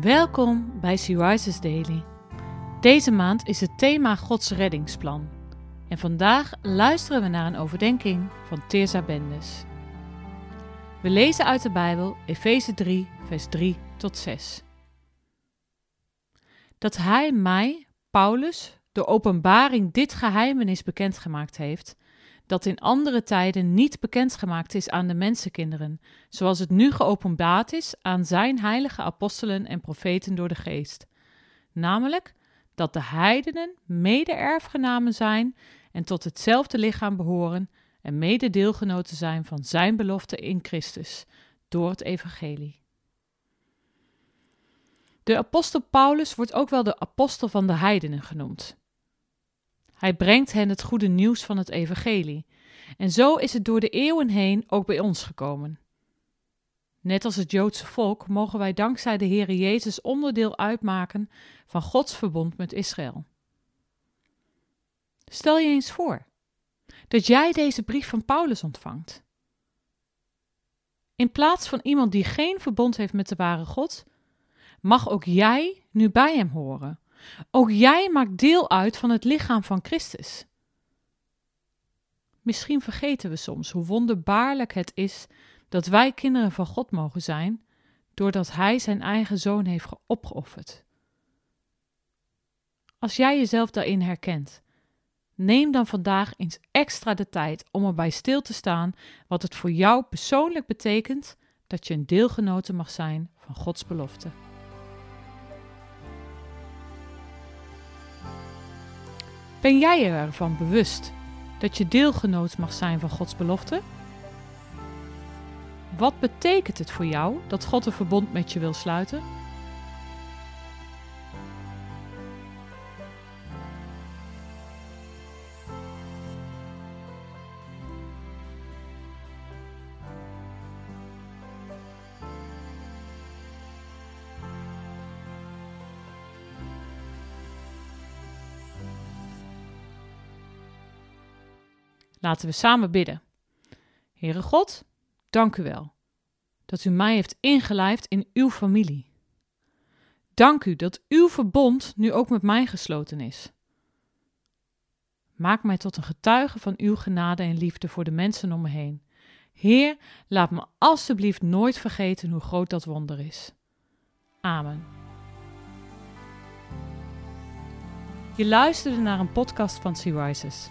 Welkom bij Sea Rises Daily. Deze maand is het thema Gods reddingsplan. En vandaag luisteren we naar een overdenking van Teersa Bendes. We lezen uit de Bijbel Efeze 3, vers 3 tot 6. Dat hij mij, Paulus, de openbaring dit geheimenis bekendgemaakt heeft, dat in andere tijden niet bekendgemaakt is aan de mensenkinderen, zoals het nu geopenbaard is aan zijn heilige apostelen en profeten door de geest. Namelijk dat de heidenen mede-erfgenamen zijn en tot hetzelfde lichaam behoren en mede-deelgenoten zijn van zijn belofte in Christus, door het evangelie. De apostel Paulus wordt ook wel de apostel van de heidenen genoemd. Hij brengt hen het goede nieuws van het evangelie. En zo is het door de eeuwen heen ook bij ons gekomen. Net als het Joodse volk mogen wij dankzij de Heere Jezus onderdeel uitmaken van Gods verbond met Israël. Stel je eens voor dat jij deze brief van Paulus ontvangt. In plaats van iemand die geen verbond heeft met de ware God, mag ook jij nu bij hem horen ook jij maakt deel uit van het lichaam van Christus. Misschien vergeten we soms hoe wonderbaarlijk het is dat wij kinderen van God mogen zijn, doordat Hij zijn eigen zoon heeft opgeofferd. Als jij jezelf daarin herkent, neem dan vandaag eens extra de tijd om erbij stil te staan wat het voor jou persoonlijk betekent dat je een deelgenote mag zijn van Gods belofte. Ben jij je ervan bewust dat je deelgenoot mag zijn van Gods belofte? Wat betekent het voor jou dat God een verbond met je wil sluiten? Laten we samen bidden. Heere God, dank u wel dat u mij heeft ingelijfd in uw familie. Dank u dat uw verbond nu ook met mij gesloten is. Maak mij tot een getuige van uw genade en liefde voor de mensen om me heen. Heer, laat me alstublieft nooit vergeten hoe groot dat wonder is. Amen. Je luisterde naar een podcast van Sea Rises.